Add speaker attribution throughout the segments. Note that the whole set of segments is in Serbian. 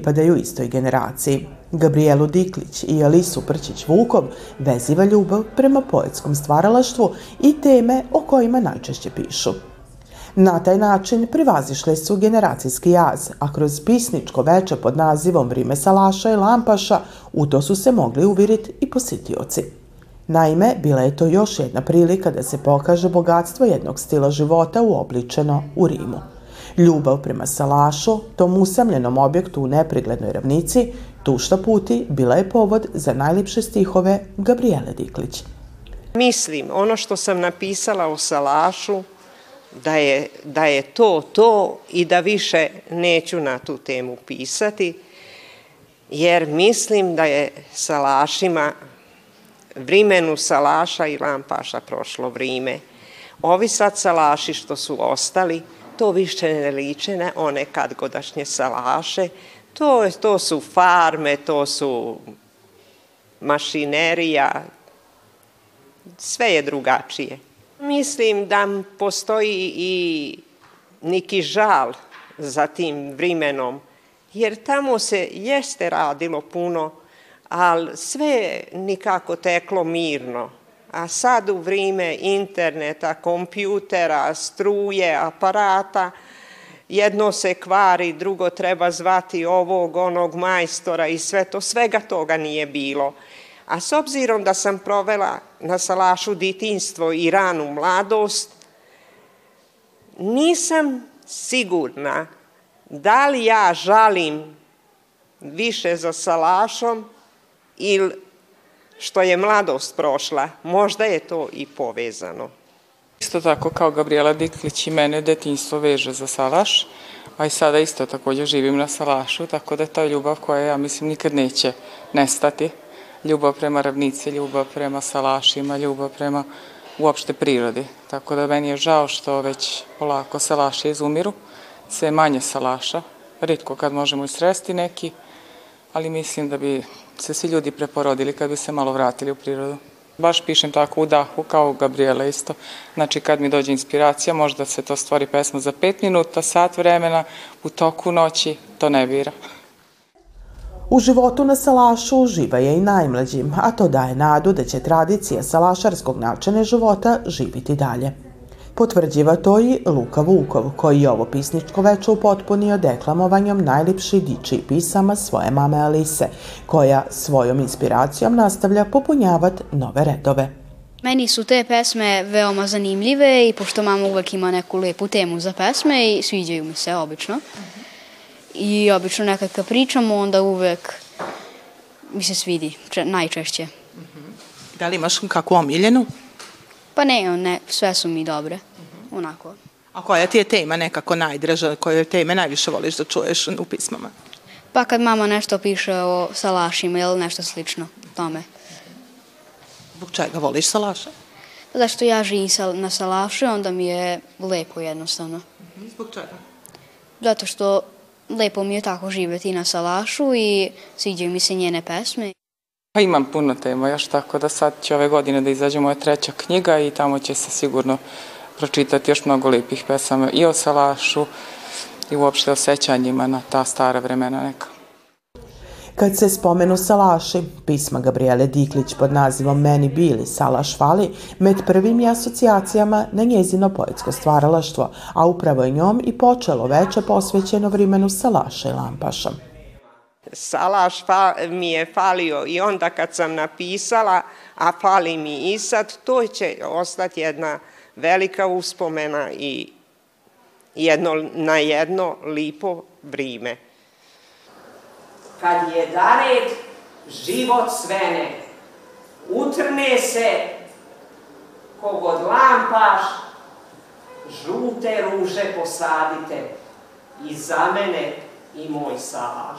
Speaker 1: Pripadaju istoj generaciji, Gabrielu Diklić i Alisu Prčić-Vukov veziva ljubav prema poetskom stvaralaštvu i teme o kojima najčešće pišu. Na taj način privazišle su generacijski jaz, a kroz pisničko veče pod nazivom Vrime Salaša i Lampaša u to su se mogli uviriti i posjetioci. Naime, bila je to još jedna prilika da se pokaže bogatstvo jednog stila života uobličeno u Rimu. Ljubav prema Salašu, tom usamljenom objektu u nepriglednoj ravnici, tušta puti bila je povod za najlipše stihove Gabriele Diklić.
Speaker 2: Mislim, ono što sam napisala o Salašu, da je, da je to to i da više neću na tu temu pisati, jer mislim da je Salašima vrimenu Salaša i Lampaša prošlo vrime. Ovi sad Salaši što su ostali, to više ne liče na one kadgodašnje Salaše, to, to su farme, to su mašinerija, sve je drugačije. Mislim da postoji i neki žal za tim vrimenom, jer tamo se jeste radilo puno, ali sve nikako teklo mirno. A sad u vrime interneta, kompjutera, struje, aparata, jedno se kvari, drugo treba zvati ovog, onog majstora i sve to, svega toga nije bilo. A s obzirom da sam provela na Salašu ditinstvo i ranu mladost, nisam sigurna da li ja žalim više za Salašom ili što je mladost prošla. Možda je to i povezano.
Speaker 3: Isto tako kao Gabriela Diklić i mene detinstvo veže za Salaš, a i sada isto takođe živim na Salašu, tako da je ta ljubav koja ja mislim nikad neće nestati ljubav prema ravnici, ljubav prema salašima, ljubav prema uopšte prirodi. Tako da meni je žao što već polako salaši izumiru, sve manje salaša, ritko kad možemo i sresti neki, ali mislim da bi se svi ljudi preporodili kad bi se malo vratili u prirodu. Baš pišem tako u dahu, kao Gabriela isto. Znači kad mi dođe inspiracija, možda se to stvori pesma za pet minuta, sat vremena, u toku noći, to ne bira.
Speaker 1: U životu na Salašu uživa je i najmlađim, a to daje nadu da će tradicija salašarskog načina života živiti dalje. Potvrđiva to i Luka Vukov, koji je ovo pisničko veče upotpunio deklamovanjem najlipši diči pisama svoje mame Alise, koja svojom inspiracijom nastavlja popunjavat nove redove.
Speaker 4: Meni su te pesme veoma zanimljive i pošto mama uvek ima neku lepu temu za pesme i sviđaju mi se obično. I obično nekad kad pričamo, onda uvek mi se svidi, če, najčešće.
Speaker 5: -huh. Da li imaš kakvu omiljenu?
Speaker 4: Pa ne, ne, sve su mi dobre, uh -huh. onako.
Speaker 5: A koja ti je tema nekako najdraža, koje teme najviše voliš da čuješ u pismama?
Speaker 4: Pa kad mama nešto piše o salašima ili nešto slično tome.
Speaker 5: Zbog čega voliš salaša?
Speaker 4: Pa zašto ja živim na salašu, onda mi je lepo jednostavno. Uh
Speaker 5: -huh. Zbog čega?
Speaker 4: Zato što lepo mi je tako živeti na Salašu i sviđaju mi se njene pesme.
Speaker 3: Pa imam puno tema još, tako da sad će ove godine da izađe moja treća knjiga i tamo će se sigurno pročitati još mnogo lepih pesama i o Salašu i uopšte o sećanjima na ta stara vremena neka.
Speaker 1: Kad se spomenu salaši, pisma Gabriele Diklić pod nazivom Meni bili Salaš fali, med prvim je asocijacijama na njezino poetsko stvaralaštvo, a upravo je njom i počelo veče posvećeno vrimenu Salaša i Lampaša.
Speaker 2: Salaš fa, mi je falio i onda kad sam napisala, a fali mi i sad, to će ostati jedna velika uspomena i jedno, na jedno lipo vrime
Speaker 6: kad je dared život svene, utrne se kogod lampaš, žute ruže posadite i za mene i moj salaš.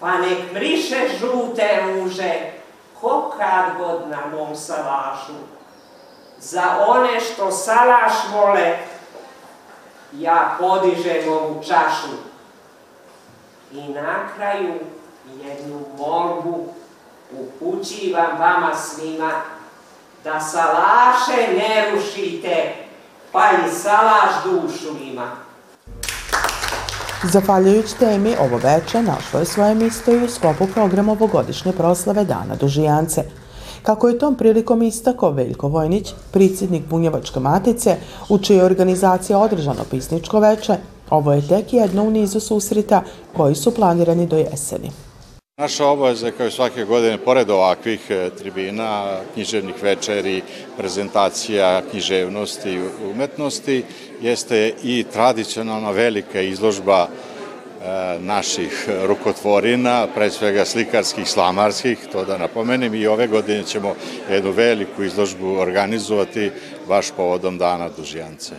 Speaker 6: Pa nek mriše žute ruže, ko kad god na mom salašu. Za one što salaš vole, ja podižem ovu čašu I na kraju jednu molbu upućivam vama svima da salaše ne rušite, pa i salaš dušu ima.
Speaker 1: Zafaljujući temi, ovo veče našlo je svoje mjesto i u sklopu programa ovogodišnje proslave Dana Dužijance. Kako je tom prilikom istako Veljko Vojnić, predsjednik Bunjevačke matice, u čijoj organizaciji održano pisničko veče, ovo je tek jedno u nizu susrita koji su planirani do jeseni.
Speaker 7: Naša obaveza kao i svake godine, pored ovakvih e, tribina, književnih večeri, prezentacija književnosti i umetnosti, jeste i tradicionalna velika izložba e, naših rukotvorina, pre svega slikarskih, slamarskih, to da napomenem, i ove godine ćemo jednu veliku izložbu organizovati baš povodom Dana Dužijance.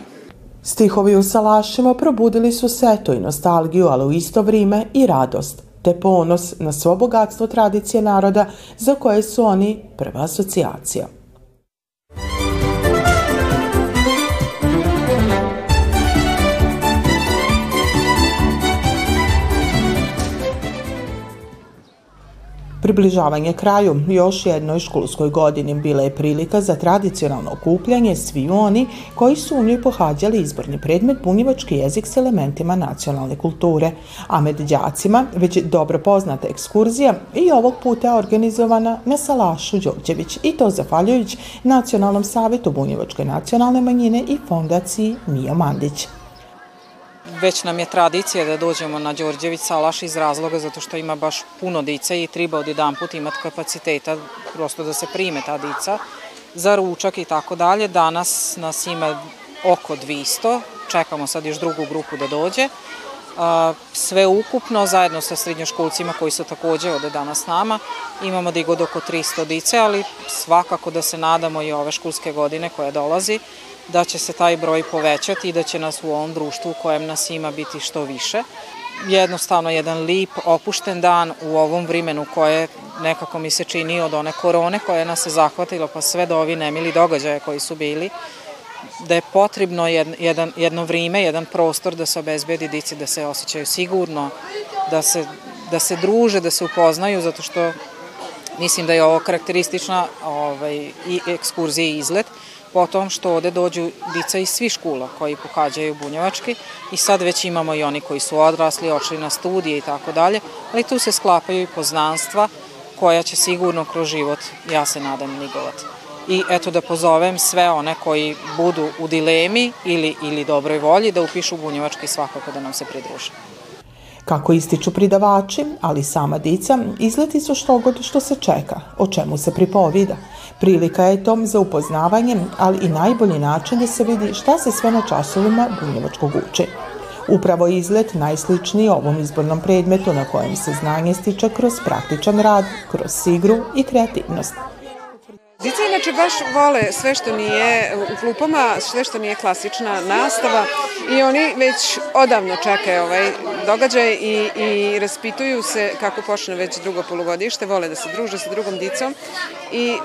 Speaker 1: Stihovi u Salašima probudili su seto i nostalgiju, ali u isto vrijeme i radost – te ponos na svo bogatstvo tradicije naroda za koje su oni prva asocijacija. Približavanje kraju još jednoj školskoj godini bila je prilika za tradicionalno okupljanje svi oni koji su u njoj pohađali izborni predmet bunjevački jezik s elementima nacionalne kulture, a med đacima već dobro poznata ekskurzija i ovog puta organizovana na Salašu Đorđević i to zahvaljujući Nacionalnom savjetu bunjevačke nacionalne manjine i fondaciji Mio Mandić.
Speaker 8: Već nam je tradicija da dođemo na Đorđević Salaš iz razloga zato što ima baš puno dice i treba od jedan put imati kapaciteta prosto da se prime ta dica za ručak i tako dalje. Danas nas ima oko 200, čekamo sad još drugu grupu da dođe. Sve ukupno, zajedno sa srednjoškolcima koji su takođe ovde danas s nama, imamo da god oko 300 dice, ali svakako da se nadamo i ove školske godine koja dolazi, da će se taj broj povećati i da će nas u ovom društvu u kojem nas ima biti što više. Jednostavno jedan lip, opušten dan u ovom vrimenu koje nekako mi se čini od one korone koje nas se zahvatilo pa sve do ovi nemili događaje koji su bili, da je potrebno jedan, jedno vrime, jedan prostor da se obezbedi dici da se osjećaju sigurno, da se, da se druže, da se upoznaju, zato što mislim da je ovo karakteristična ovaj, i ekskurzija i izlet, potom što ovde dođu dica iz svih škola koji pohađaju bunjevački i sad već imamo i oni koji su odrasli, očli na studije i tako dalje, ali tu se sklapaju i poznanstva koja će sigurno kroz život, ja se nadam, nigovati. I eto da pozovem sve one koji budu u dilemi ili, ili dobroj volji da upišu bunjevački svakako da nam se pridruže.
Speaker 1: Kako ističu pridavači, ali sama dica, izleti su što god što se čeka, o čemu se pripovida. Prilika je tom za upoznavanje, ali i najbolji način da se vidi šta se sve na časovima bunjevačkog uči. Upravo izlet najsličniji ovom izbornom predmetu na kojem se znanje stiče kroz praktičan rad, kroz igru i kreativnost.
Speaker 9: Dica inače baš vole sve što nije u klupama, sve što nije klasična nastava i oni već odavno čekaju ovaj događaj i, i raspituju se kako počne već drugo polugodište, vole da se druže sa drugom dicom i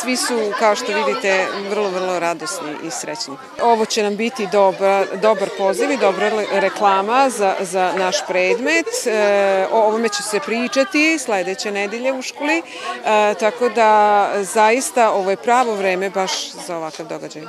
Speaker 9: svi su, kao što vidite, vrlo, vrlo radosni i srećni. Ovo će nam biti dobar, dobar poziv i dobra reklama za, za naš predmet. E, o ovome će se pričati sledeće nedelje u školi, e, tako da zaista ovo je pravo vreme baš za ovakav događaj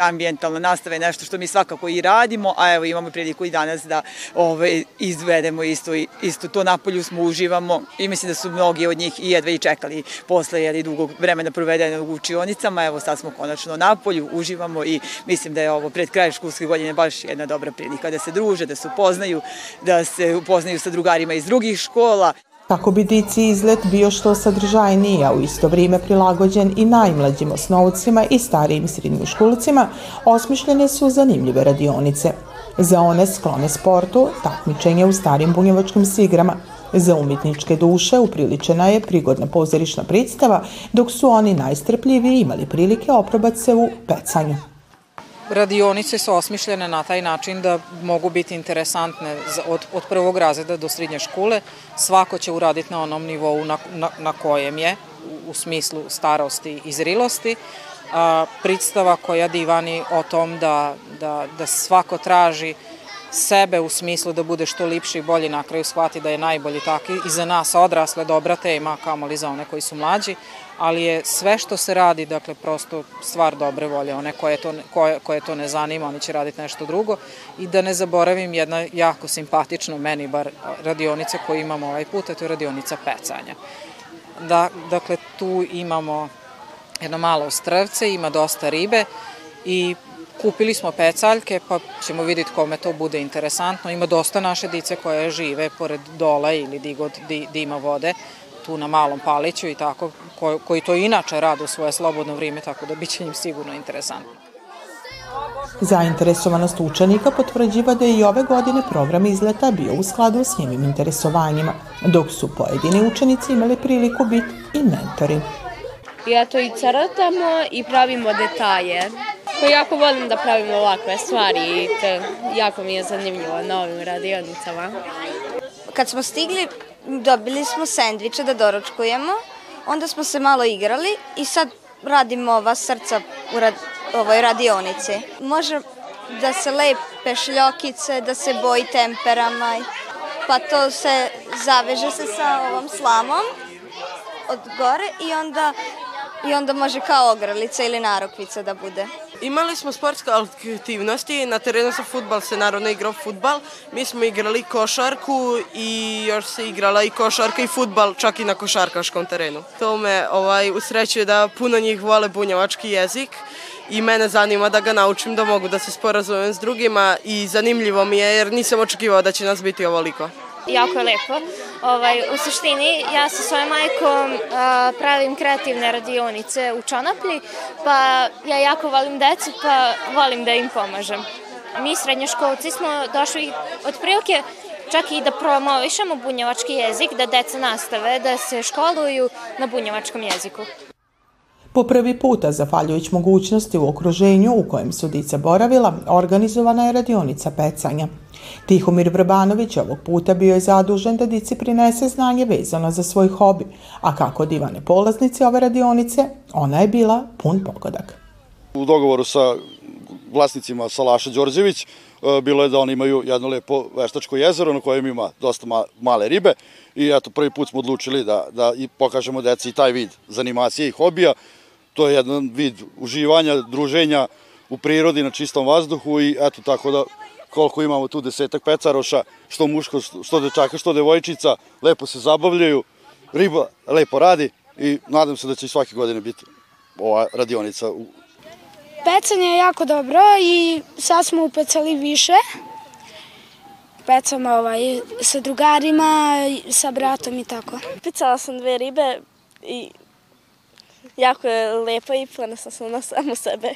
Speaker 10: ambijentalna nastava je nešto što mi svakako i radimo, a evo imamo priliku i danas da ovaj, izvedemo isto, isto to napolju smo uživamo i mislim da su mnogi od njih i jedva i čekali posle jeli, dugog vremena provedenog u učionicama, evo sad smo konačno napolju, uživamo i mislim da je ovo pred kraj školske godine baš jedna dobra prilika da se druže, da se upoznaju, da se upoznaju sa drugarima iz drugih škola.
Speaker 1: Kako bi dici izlet bio što sadržajniji, a u isto vrijeme prilagođen i najmlađim osnovcima i starijim srednjoškolcima, osmišljene su zanimljive radionice. Za one sklone sportu, takmičenje u starim bunjevačkim sigrama, Za umjetničke duše upriličena je prigodna pozorišna predstava, dok su oni najstrpljiviji imali prilike oprobati se u pecanju.
Speaker 8: Radionice su osmišljene na taj način da mogu biti interesantne od, od prvog razreda do srednje škole. Svako će uraditi na onom nivou na, na, na kojem je, u, smislu starosti i zrilosti. A, predstava koja divani o tom da, da, da svako traži sebe u smislu da bude što lipši i bolji, na kraju shvati da je najbolji taki i za nas odrasle dobra tema, kamoli za one koji su mlađi, ali je sve što se radi, dakle, prosto stvar dobre volje, one koje to, koje, koje to ne zanima, oni će raditi nešto drugo i da ne zaboravim jedna jako simpatična meni bar radionica koju imamo ovaj put, a to je radionica pecanja. Da, dakle, tu imamo jedno malo strvce, ima dosta ribe i kupili smo pecaljke, pa ćemo vidjeti kome to bude interesantno. Ima dosta naše dice koje žive pored dola ili di god di, di ima vode, tu na malom paliću i tako, koji, koji to inače rade u svoje slobodno vrijeme, tako da biće im sigurno interesantno.
Speaker 1: Zainteresovanost učenika potvrđiva da je i ove godine program izleta bio u skladu s njimim interesovanjima, dok su pojedini učenici imali priliku biti i mentori.
Speaker 11: Ja to i crtamo i pravimo detalje. Pa jako volim da pravim ovakve stvari i to jako mi je zanimljivo na ovim radionicama.
Speaker 12: Kad smo stigli, dobili smo sendviče da doručkujemo, onda smo se malo igrali i sad radimo ova srca u rad, ovoj radionici. Može da se lepe šljokice, da se boji temperama, pa to se zaveže se sa ovom slamom od gore i onda i onda može kao ogrlica ili narokvica da bude.
Speaker 13: Imali smo sportske aktivnosti, na terenu za futbal se naravno igrao futbal, mi smo igrali košarku i još se igrala i košarka i futbal čak i na košarkaškom terenu. To me ovaj, usrećuje da puno njih vole bunjevački jezik i mene zanima da ga naučim da mogu da se sporazumem s drugima i zanimljivo mi je jer nisam očekivao da će nas biti ovoliko.
Speaker 11: Jako je lepo. Ovaj, u suštini, ja sa svojom majkom a, pravim kreativne radionice u Čonaplji, pa ja jako volim decu, pa volim da im pomažem. Mi srednjoškolci smo došli od prilike čak i da promovišemo bunjevački jezik, da deca nastave da se školuju na bunjevačkom jeziku.
Speaker 1: Po prvi puta, zahvaljujući mogućnosti u okruženju u kojem su dica boravila, organizovana je radionica pecanja. Tihomir Vrbanović ovog puta bio je zadužen da dici prinese znanje vezano za svoj hobi, a kako divane polaznice ove radionice, ona je bila pun pogodak.
Speaker 14: U dogovoru sa vlasnicima Salaša Đorđević e, bilo je da oni imaju jedno lepo veštačko jezero na kojem ima dosta male ribe i eto prvi put smo odlučili da, da i pokažemo deci taj vid zanimacije i hobija. To je jedan vid uživanja, druženja u prirodi na čistom vazduhu i eto tako da koliko imamo tu desetak pecaroša, što muško, što dečaka, što devojčica, lepo se zabavljaju, riba lepo radi i nadam se da će svake godine biti ova radionica.
Speaker 15: Pecanje je jako dobro i sad smo upecali više. Pecamo ovaj, sa drugarima, sa bratom i tako.
Speaker 16: Pecala sam dve ribe i jako je lepa i ponosna sam na samu sebe.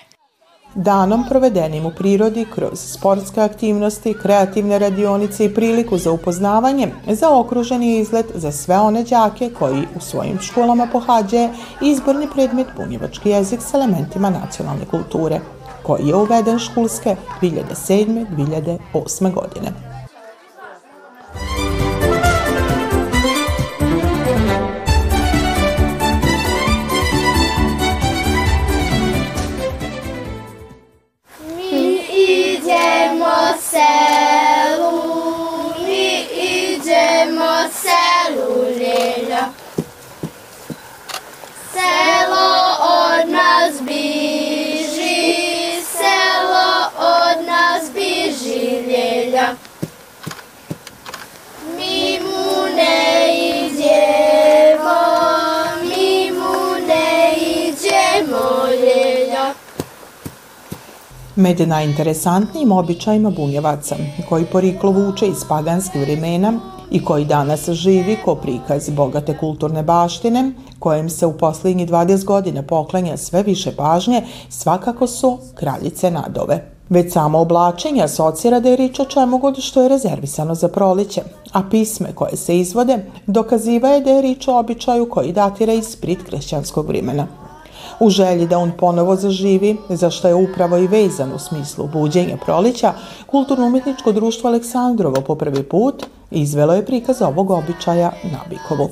Speaker 1: Danom provedenim u prirodi kroz sportske aktivnosti, kreativne radionice i priliku za upoznavanje zaokružen je izlet za sve one đake koji u svojim školama pohađaje izborni predmet bunjevački jezik s elementima nacionalne kulture, koji je uveden školske 2007-2008 godine. Med najinteresantnijim običajima bunjevaca, koji poriklo vuče iz paganskih vremena i koji danas živi ko prikaz bogate kulturne baštine, kojem se u posljednji 20 godina poklanja sve više pažnje, svakako su kraljice nadove. Već samo oblačenje asocira da je rič o čemu god što je rezervisano za proliće, a pisme koje se izvode dokaziva je da je rič o običaju koji datira iz prit krešćanskog vremena. U želji da on ponovo zaživi, za što je upravo i vezan u smislu buđenja prolića, Kulturno-umjetničko društvo Aleksandrovo po prvi put izvelo je prikaz ovog običaja na Bikovu.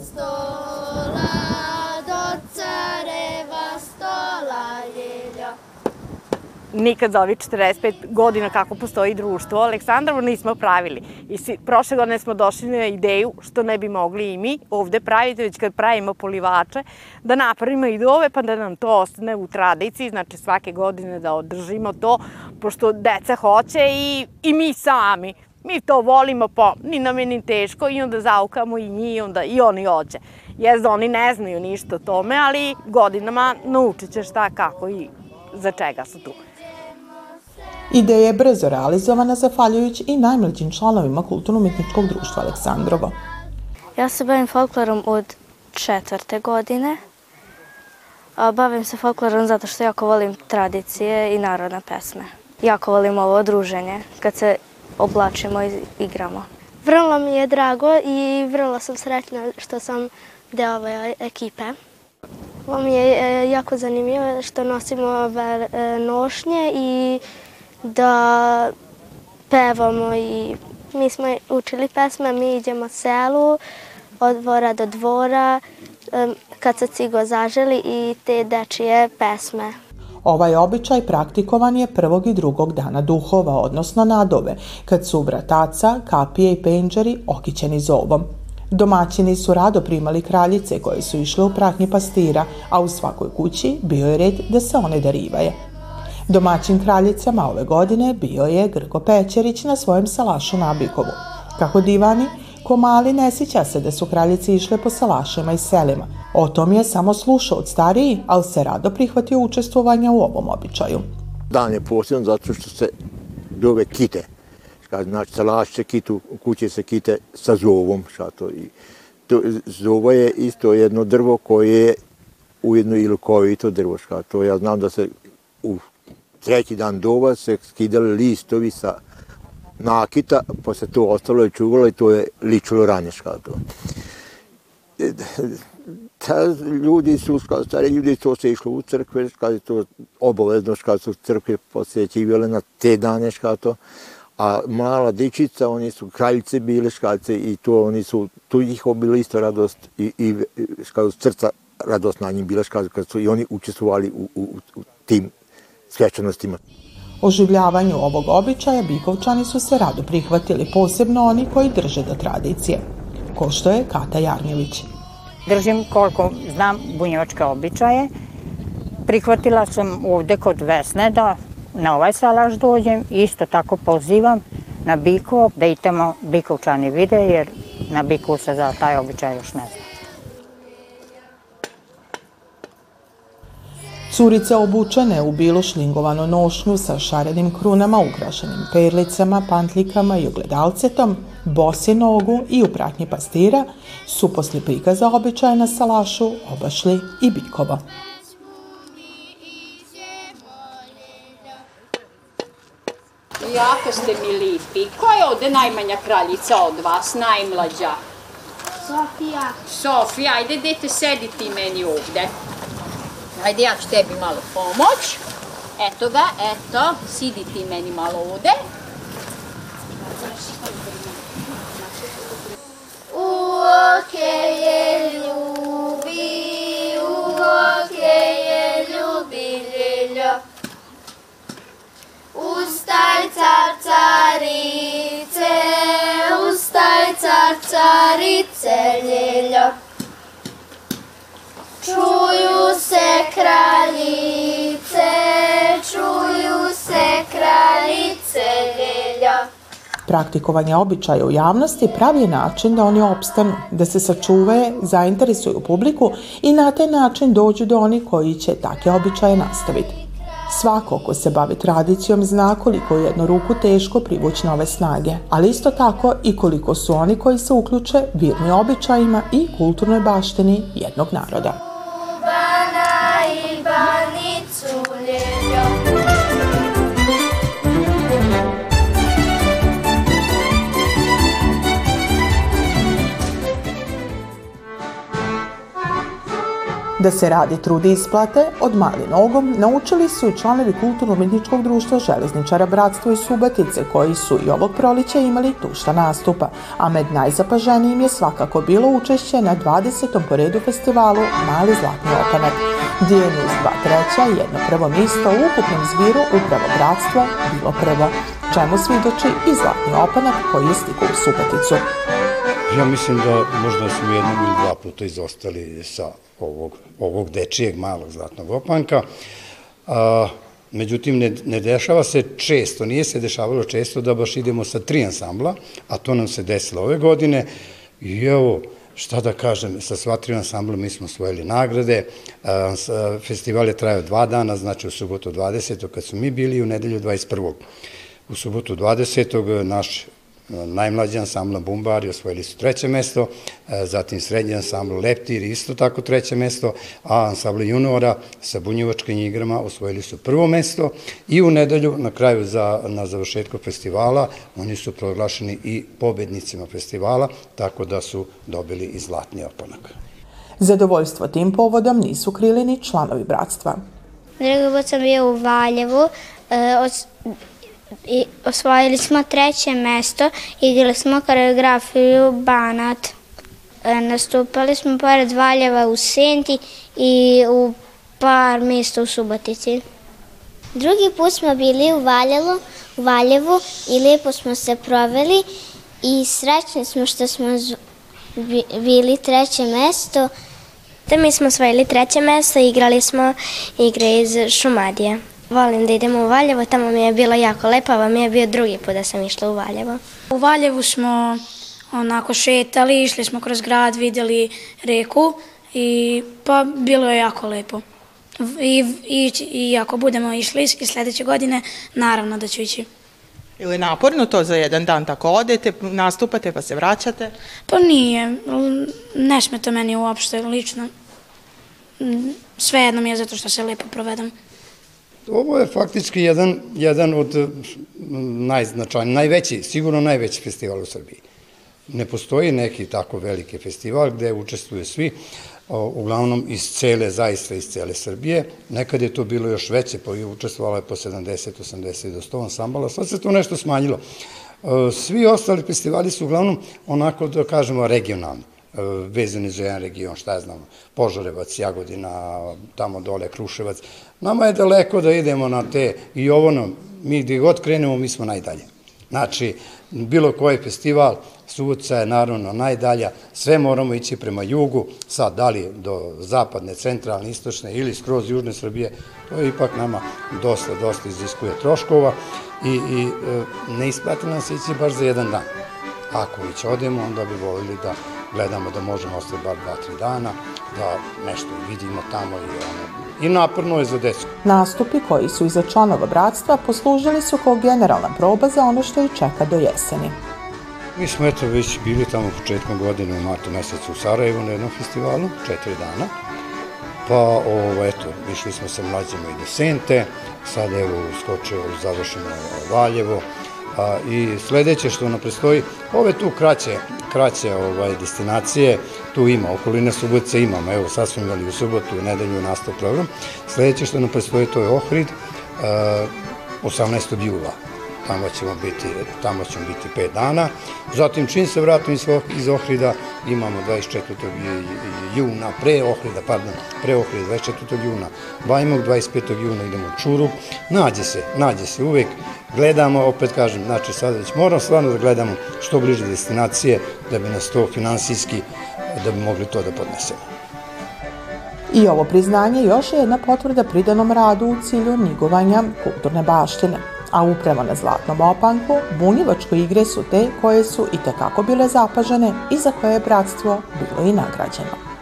Speaker 17: Nikad za ovih 45 godina kako postoji društvo Aleksandrovo nismo pravili. I si, prošle godine smo došli na ideju što ne bi mogli i mi ovde praviti, već kad pravimo polivače, da napravimo i dove pa da nam to ostane u tradiciji, znači svake godine da održimo to, pošto deca hoće i, i mi sami. Mi to volimo, pa ni nam je ni teško i onda zaukamo i njih, onda i oni hoće. Jezda oni ne znaju ništa o tome, ali godinama naučit će šta, kako i za čega su tu.
Speaker 1: Ideja je brzo realizovana zahvaljujući i najmlađim članovima Kulturno-umetničkog društva Aleksandrovo.
Speaker 16: Ja se bavim folklorom od četvrte godine. Bavim se folklorom zato što jako volim tradicije i narodne pesme. Jako volim ovo druženje, kad se oblačimo i igramo.
Speaker 15: Vrlo mi je drago i vrlo sam sretna što sam deo ove ekipe. Ovo mi je e, jako zanimljivo što nosimo ove e, nošnje i da pevamo i mi smo učili pesme, mi idemo selu od dvora do dvora kad se cigo zaželi i te dečije pesme.
Speaker 1: Ovaj običaj praktikovan je prvog i drugog dana duhova, odnosno nadove, kad su vrataca, kapije i penđeri okićeni zovom. Domaćini su rado primali kraljice koje su išle u pratnji pastira, a u svakoj kući bio je red da se one darivaje. Domaćin kraljicama ove godine bio je Grgo Pećerić na svojem salašu na Bikovu. Kako divani, ko mali ne sjeća se da su kraljice išle po salašima i selima. O tom je samo slušao od stariji, ali se rado prihvatio učestvovanja u ovom običaju.
Speaker 18: Dan je posljedan zato što se dove kite. Znači, salaš se kitu, u kući se kite sa zovom. Šato. I to, zovo je isto jedno drvo koje je ujedno i lukovito drvo. Šato. Ja znam da se u treći dan dova se skidali listovi sa nakita, pa se to ostalo i čuvalo i to je ličilo ranješka. To. Ta ljudi su, stari ljudi, to se išlo u crkve, kad je to obavezno, kad su crkve posjećivale na te dane, to. A mala dičica, oni su kraljice bile škalce i to oni su, tu ih bila isto radost i, i škalu srca radost na njim bila škalu, kad su i oni učestvovali u, u, u tim svečanostima.
Speaker 1: Oživljavanju ovog običaja Bikovčani su se rado prihvatili, posebno oni koji drže do tradicije, ko što je Kata Jarnjević.
Speaker 19: Držim koliko znam bunjevačke običaje. Prihvatila sam ovde kod Vesne da na ovaj salaš dođem. Isto tako pozivam na Bikov da i tamo Bikovčani vide, jer na Bikovu se za taj običaj još ne zna.
Speaker 1: Curice obučene u bilu šlingovanu nošnju sa šarenim krunama ukrašenim perlicama, pantlikama i ogledalcetom, bosi nogu i u pratnji pastira su posle prikaza običaja na salašu obašli i bikova.
Speaker 20: Jako ste mi lipi. Ko je ovde najmanja kraljica od vas, najmlađa?
Speaker 15: Sofija.
Speaker 20: Sofija, ajde dete sedi ti meni ovde. Ajde, ja ću tebi malo pomoć. Eto ga, eto, sidi ti meni malo ovde.
Speaker 15: U oke je ljubi, u oke je ljubi ljeljo. Ustaj car carice, ustaj car carice ljeljo. Čuju se kraljice, čuju se kraljice ljelja.
Speaker 1: Praktikovanje običaja u javnosti pravi je način da oni opstanu, da se sačuvaju, zainteresuju publiku i na taj način dođu do onih koji će take običaje nastaviti. Svako ko se bavi tradicijom zna koliko je jednu ruku teško privući nove snage, ali isto tako i koliko su oni koji se uključe virni običajima i kulturnoj baštini jednog naroda. Da se radi trudi isplate od mali nogom naučili su i članovi Kulturno-umetničkog društva Železničara Bratstvo i Subatice koji su i ovog prolića imali tušta nastupa, a med najzapaženijim je svakako bilo učešće na 20. poredu festivalu Mali zlatni opanak. Dijenu iz dva treća i jedno prvo mjesto u ukupnom zbiru upravo bratstvo bilo prvo, čemu svidoči i zlatni opanak koji je stigao u Suboticu.
Speaker 21: Ja mislim da možda smo jednog ili dva puta izostali sa ovog, ovog dečijeg malog zlatnog opanka. A, međutim, ne, ne dešava se često, nije se dešavalo često da baš idemo sa tri ansambla, a to nam se desilo ove godine. I evo, šta da kažem, sa sva tri ansambla mi smo osvojili nagrade. Festival je trajao dva dana, znači u subotu 20. kad su mi bili i u nedelju 21. U subotu 20. naš najmlađi ansambl Bumbari osvojili su treće mesto, e, zatim srednji ansambl Leptir isto tako treće mesto, a ansambl juniora sa bunjevačkim igrama osvojili su prvo mesto i u nedelju na kraju za, na završetku festivala oni su proglašeni i pobednicima festivala, tako da su dobili i zlatni oponak.
Speaker 1: Zadovoljstvo tim povodom nisu krili ni članovi bratstva.
Speaker 22: Drugi put sam bio u Valjevu, e, od i osvojili smo treće mesto, igrali smo koreografiju Banat. E, nastupali smo pored Valjeva u Senti i u par mjesta u Subotici.
Speaker 23: Drugi put smo bili u Valjevu, u Valjevu i lijepo smo se proveli i srećni smo što smo bili treće mesto.
Speaker 24: Da mi smo osvojili treće mesto i igrali smo igre iz Šumadije. Volim da idemo u Valjevo, tamo mi je bilo jako lepo, a mi je bio drugi put da sam išla u Valjevo.
Speaker 25: U Valjevu smo onako šetali, išli smo kroz grad, vidjeli reku i pa bilo je jako lepo. I, i, i ako budemo išli i sljedeće godine, naravno da ću ići.
Speaker 5: Ili je naporno to za jedan dan tako odete, nastupate pa se vraćate?
Speaker 25: Pa nije, ne smeta meni uopšte lično. Svejedno mi je zato što se lepo provedem.
Speaker 21: Ovo je faktički jedan, jedan od najznačajnijih, najveći, sigurno najveći festival u Srbiji. Ne postoji neki tako veliki festival gde učestvuju svi, uglavnom iz cele, zaista iz cele Srbije. Nekad je to bilo još veće, pa je učestvovalo je po 70, 80 do 100 ansambala, sad se to nešto smanjilo. Svi ostali festivali su uglavnom onako, da kažemo, regionalni vezani za jedan region, šta znam, Požarevac, Jagodina, tamo dole, Kruševac. Nama je daleko da idemo na te i ovo nam, mi gdje god krenemo, mi smo najdalje. Znači, bilo koji festival, Subotica je naravno najdalja, sve moramo ići prema jugu, sad da li do zapadne, centralne, istočne ili skroz južne Srbije, to je ipak nama dosta, dosta iziskuje troškova i, i e, ne isplati nam se ići baš za jedan dan. Ako već odemo, onda bi volili da gledamo da možemo ostati bar dva, tri dana, da nešto vidimo tamo i ono, i naporno je za decu.
Speaker 1: Nastupi koji su iza članova bratstva poslužili su kao generalna proba za ono što ih čeka do jeseni.
Speaker 21: Mi smo eto već bili tamo početkom godine u martu mesecu u Sarajevu na jednom festivalu, četiri dana. Pa ovo, eto, išli smo sa mlađima i do Sente, sad evo skočeo, završeno Valjevo, I sledeće što nam predstoji, ove tu kraće, kraće ovaj, destinacije, tu ima, okoline Subotice imamo, evo sad smo imali u subotu, u nedelju nastav program. Sledeće što nam predstoji to je Ohrid, a, 18. jula tamo ćemo biti, tamo ćemo biti pet dana. Zatim, čim se vratim iz, iz Ohrida, imamo 24. juna, pre Ohrida, pardon, pre Ohrida, 24. juna, Bajmog, 25. juna idemo u Čuruk, nađe se, nađe se uvek, gledamo, opet kažem, znači sada već moramo stvarno da gledamo što bliže destinacije, da bi nas to finansijski, da bi mogli to da podnesemo.
Speaker 1: I ovo priznanje još je jedna potvrda pridanom radu u cilju nigovanja kulturne baštine a upravo na Zlatnom opanku bunjevačke igre su te koje su i tekako bile zapažene i za koje je bratstvo bilo i nagrađeno.